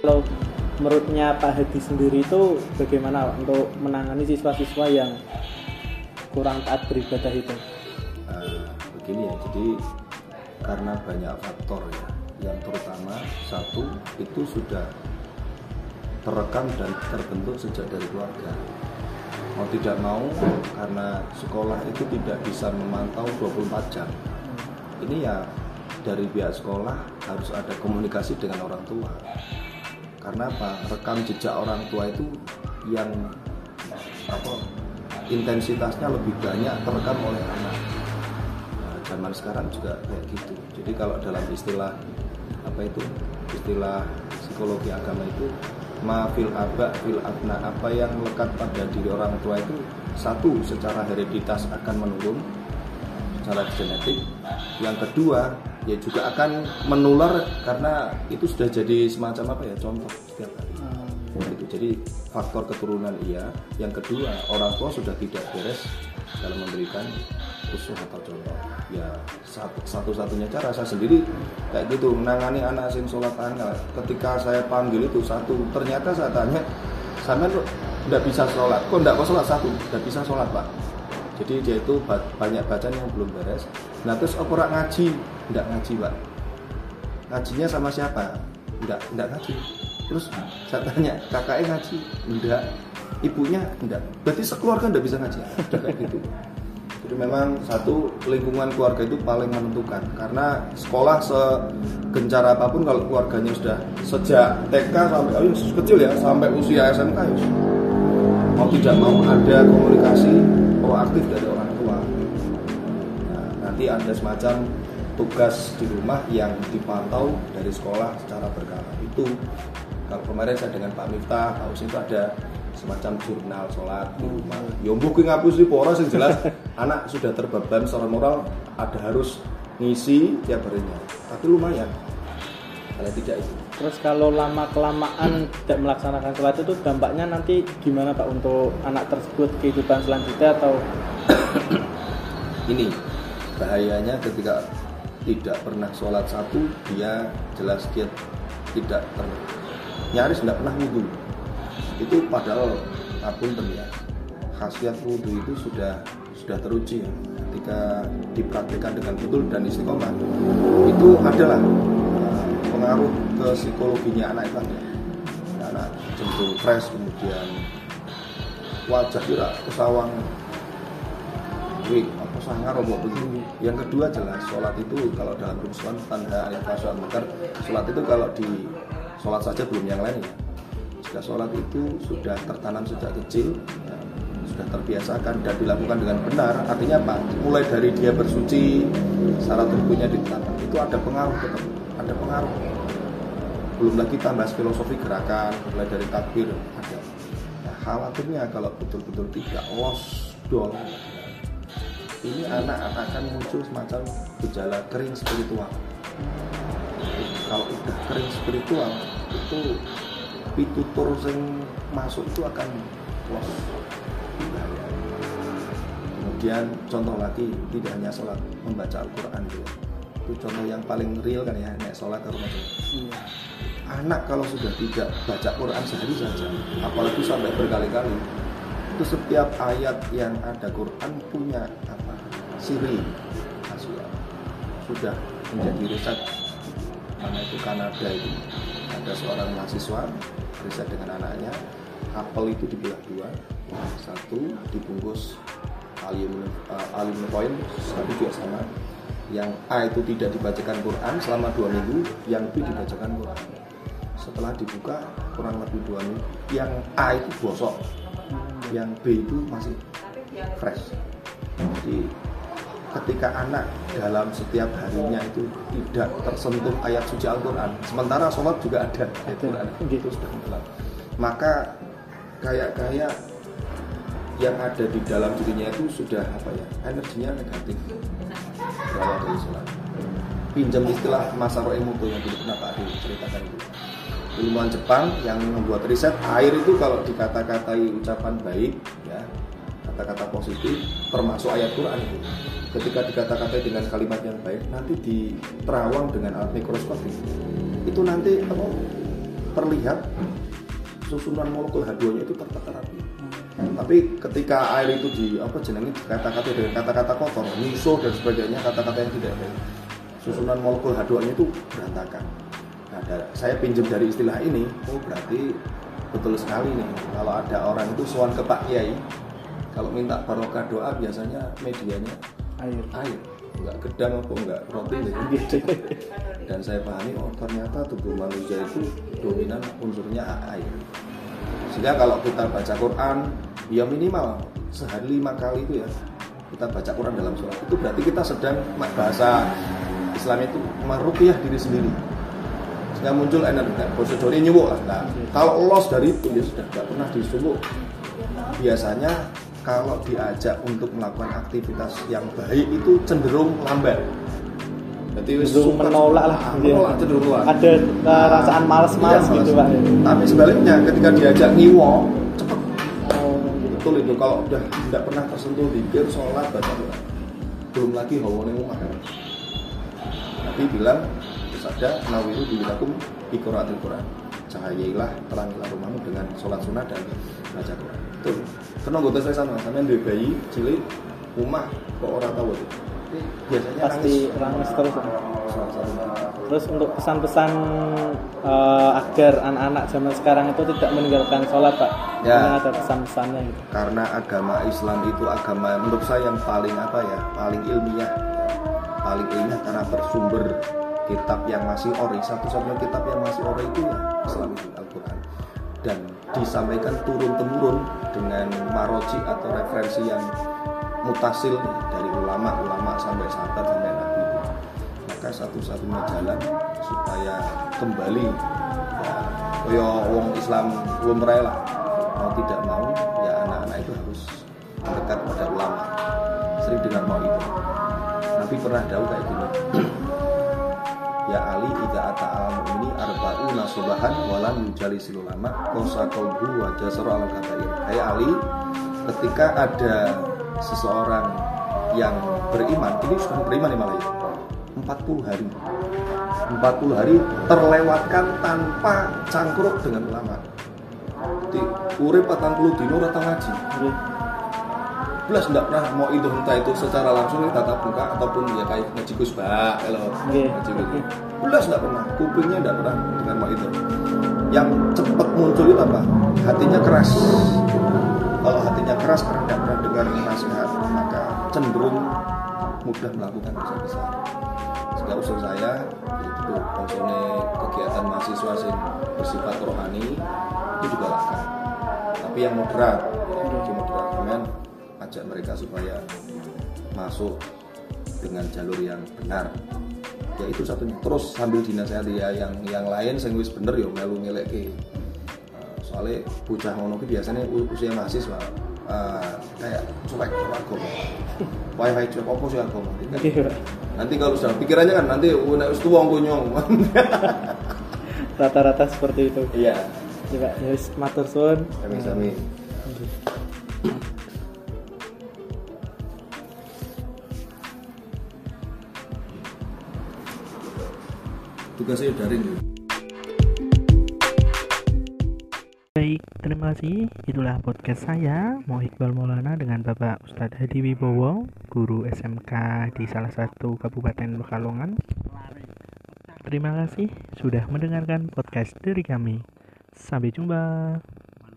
Kalau menurutnya Pak Hadi sendiri itu bagaimana untuk menangani siswa-siswa yang kurang taat beribadah itu? Uh, begini ya, jadi karena banyak faktor ya, yang terutama satu itu sudah terekam dan terbentuk sejak dari keluarga. Mau tidak mau karena sekolah itu tidak bisa memantau 24 jam. Ini ya dari pihak sekolah harus ada komunikasi dengan orang tua. Karena apa? Rekam jejak orang tua itu yang apa intensitasnya lebih banyak terekam oleh anak. Nah, zaman sekarang juga kayak gitu. Jadi kalau dalam istilah apa itu istilah psikologi agama itu mafil aba fil abna apa yang melekat pada diri orang tua itu satu secara hereditas akan menurun secara genetik yang kedua ya juga akan menular karena itu sudah jadi semacam apa ya contoh setiap hari. Hmm. itu jadi faktor keturunan iya. Yang kedua orang tua sudah tidak beres dalam memberikan usul atau contoh. Ya satu satunya cara saya sendiri kayak gitu menangani anak sing sholat tanggal ketika saya panggil itu satu ternyata saya tanya tuh tidak bisa sholat? Kok tidak kok sholat? Satu tidak bisa sholat pak jadi dia itu banyak bacaan yang belum beres. Nah terus orang ngaji? Tidak ngaji pak. Ngajinya sama siapa? Tidak tidak ngaji. Terus saya tanya kakaknya ngaji? Tidak ibunya? Tidak berarti sekeluarga tidak bisa ngaji? Kayak gitu. Jadi memang satu lingkungan keluarga itu paling menentukan. Karena sekolah segencar apa pun kalau keluarganya sudah sejak TK sampai oh, kecil ya sampai usia SMK ya mau tidak mau ada komunikasi proaktif dari orang tua. Nah, nanti ada semacam tugas di rumah yang dipantau dari sekolah secara berkala. Itu kalau kemarin saya dengan Pak Miftah, Pak Usin itu ada semacam jurnal sholat di rumah. Ya mbuh ngapus di poros yang jelas anak sudah terbeban secara moral ada harus ngisi tiap harinya. Tapi lumayan. Kalau tidak itu. Terus kalau lama kelamaan tidak melaksanakan sholat itu dampaknya nanti gimana Pak untuk anak tersebut kehidupan selanjutnya atau ini bahayanya ketika tidak pernah sholat satu dia jelas dia tidak ter, nyaris tidak pernah wudhu itu padahal apun ya khasiat wudhu itu sudah sudah teruji ya. ketika dipraktikkan dengan betul dan istiqomah itu adalah uh, pengaruh ke psikologinya anak itu ya. anak cenderung fresh kemudian wajah kira kesawang. Wih apa sangar apa begini yang kedua jelas sholat itu kalau dalam rumus tanda ayat fasal sholat itu kalau di sholat saja belum yang lain ya. Jika sholat itu sudah tertanam sejak kecil ya, sudah terbiasakan dan dilakukan dengan benar artinya apa? Mulai dari dia bersuci syarat tubuhnya ditetapkan. Itu ada pengaruh tetap ada pengaruh belum lagi tambah filosofi gerakan mulai dari takbir ada. Nah, khawatirnya kalau betul-betul tidak lost dong. Ini anak akan muncul semacam gejala kering spiritual. Kalau udah kering spiritual itu pitutur sing masuk itu akan los. Kemudian contoh lagi tidak hanya sholat membaca Al-Quran itu itu contoh yang paling real kan ya nek sholat harus iya. anak kalau sudah tidak baca Quran sehari saja apalagi sampai berkali-kali itu setiap ayat yang ada Quran punya apa siri sudah menjadi riset. Mana itu Kanada itu. Ada seorang mahasiswa riset dengan anaknya apel itu dibelah dua satu dibungkus aluminium, uh, aluminium foil satu juga sama yang A itu tidak dibacakan Quran selama dua minggu yang B dibacakan Quran. Setelah dibuka kurang lebih dua minggu. Yang A itu bosok. Yang B itu masih fresh. Jadi ketika anak dalam setiap harinya itu tidak tersentuh ayat suci Al-Quran sementara sholat juga ada ayat Quran. Gitu sudah maka kayak-kayak yang ada di dalam dirinya itu sudah apa ya energinya negatif sholat pinjam istilah Masaru Emoto yang dulu pernah Pak Adi ceritakan itu. Ilmuwan Jepang yang membuat riset air itu kalau dikata-katai ucapan baik ya kata-kata positif termasuk ayat Quran itu. Ketika dikata-kata dengan kalimat yang baik nanti diterawang dengan alat mikroskopik itu nanti apa terlihat susunan molekul H2 nya itu tertata rapi tapi ketika air itu di apa jenenge kata-kata dengan kata-kata kotor miso dan sebagainya kata-kata yang tidak baik susunan molekul H2 nya itu berantakan. Nah saya pinjam dari istilah ini oh berarti betul sekali nih. Kalau ada orang itu sowan ke Pak Kiai kalau minta barokah doa biasanya medianya air. air. Enggak gedang apa enggak roti gitu. Dan saya pahami oh ternyata tubuh manusia itu dominan unsurnya air. Sehingga kalau kita baca Quran ya minimal sehari lima kali itu ya. Kita baca Quran dalam sholat itu berarti kita sedang bahasa Islam itu meruqyah diri sendiri. Sehingga muncul energi nah, prosedurnya nyuwuk lah. Nah, kalau loss dari itu ya sudah tidak pernah disuwuk. Biasanya kalau diajak untuk melakukan aktivitas yang baik itu cenderung lambat. Berarti wis cenderung menolak lah. Ah, ya. menolak cenderung menolak. Ada perasaan males-males Iya, gitu pak tapi sebaliknya ketika diajak ngiwo oh, betul itu. Kalau udah tidak pernah tersentuh zikir sholat baca Quran. Belum lagi hawa ning omah kan? Nabi bilang bersabda nawiru bilakum iqra'atil Quran. Cahayailah terangilah rumahmu dengan sholat sunnah dan baca Quran. Betul. Karena gue tes sana sampean duwe bayi cilik rumah kok orang tahu itu? Biasanya pasti nangis. terus. Salah satu. Terus untuk pesan-pesan eh, agar anak-anak zaman sekarang itu tidak meninggalkan sholat pak. Ya. Mungkin ada pesan-pesannya gitu. Karena agama Islam itu agama menurut saya yang paling apa ya paling ilmiah. Paling ilmiah karena bersumber kitab yang masih ori satu-satunya kitab yang masih ori itu ya Islam itu Al-Quran. Dan disampaikan turun temurun dengan maroji atau referensi yang mutasil dari ulama-ulama sampai sahabat sampai nabi. Maka satu-satunya jalan supaya kembali kaya wong Islam lumrah lah. Mau tidak mau ya anak-anak itu harus mendekat pada ulama. Sering dengar mau itu. Nabi pernah tahu kayak gini. Ya Ali ida ata al ini arba'u nasubahan walam yujali silulama kosa kolbu wa jasara al kabair. Hai Ali ketika ada seseorang yang beriman ini sudah beriman nih malah ya 40 hari 40 hari terlewatkan tanpa cangkruk dengan ulama di urip 40 dino rata ngaji. Belas enggak pernah mau itu entah itu secara langsung tatap muka ataupun ya kayak ngaji kusbah kalau Oke. ngaji gitu. Belas enggak pernah kupingnya enggak pernah dengan mau itu yang cepat muncul itu apa? Hatinya keras. Kalau hatinya keras karena tidak pernah dengar nasihat maka cenderung mudah melakukan dosa besar sehingga usul saya itu maksudnya kegiatan mahasiswa sing bersifat rohani itu juga lakukan tapi yang moderat yang moderat kemudian ajak mereka supaya masuk dengan jalur yang benar. Ya itu satunya. Terus sambil dinasehati ya yang yang lain sing wis bener ya melu ngeleke Uh, soalnya bocah ngono biasanya usia mahasiswa uh, kayak cuek agama wifi cuek apa sih Pak. Nanti kalau sudah pikirannya kan nanti uh, nek wis tuwa engko nyong. Rata-rata seperti itu. Iya. Ya pak ya matur suwun. Kami sami tugasnya daring Baik, terima kasih. Itulah podcast saya, Mo Iqbal Maulana dengan Bapak Ustadz Hadi Wibowo, guru SMK di salah satu kabupaten Pekalongan. Terima kasih sudah mendengarkan podcast dari kami. Sampai jumpa.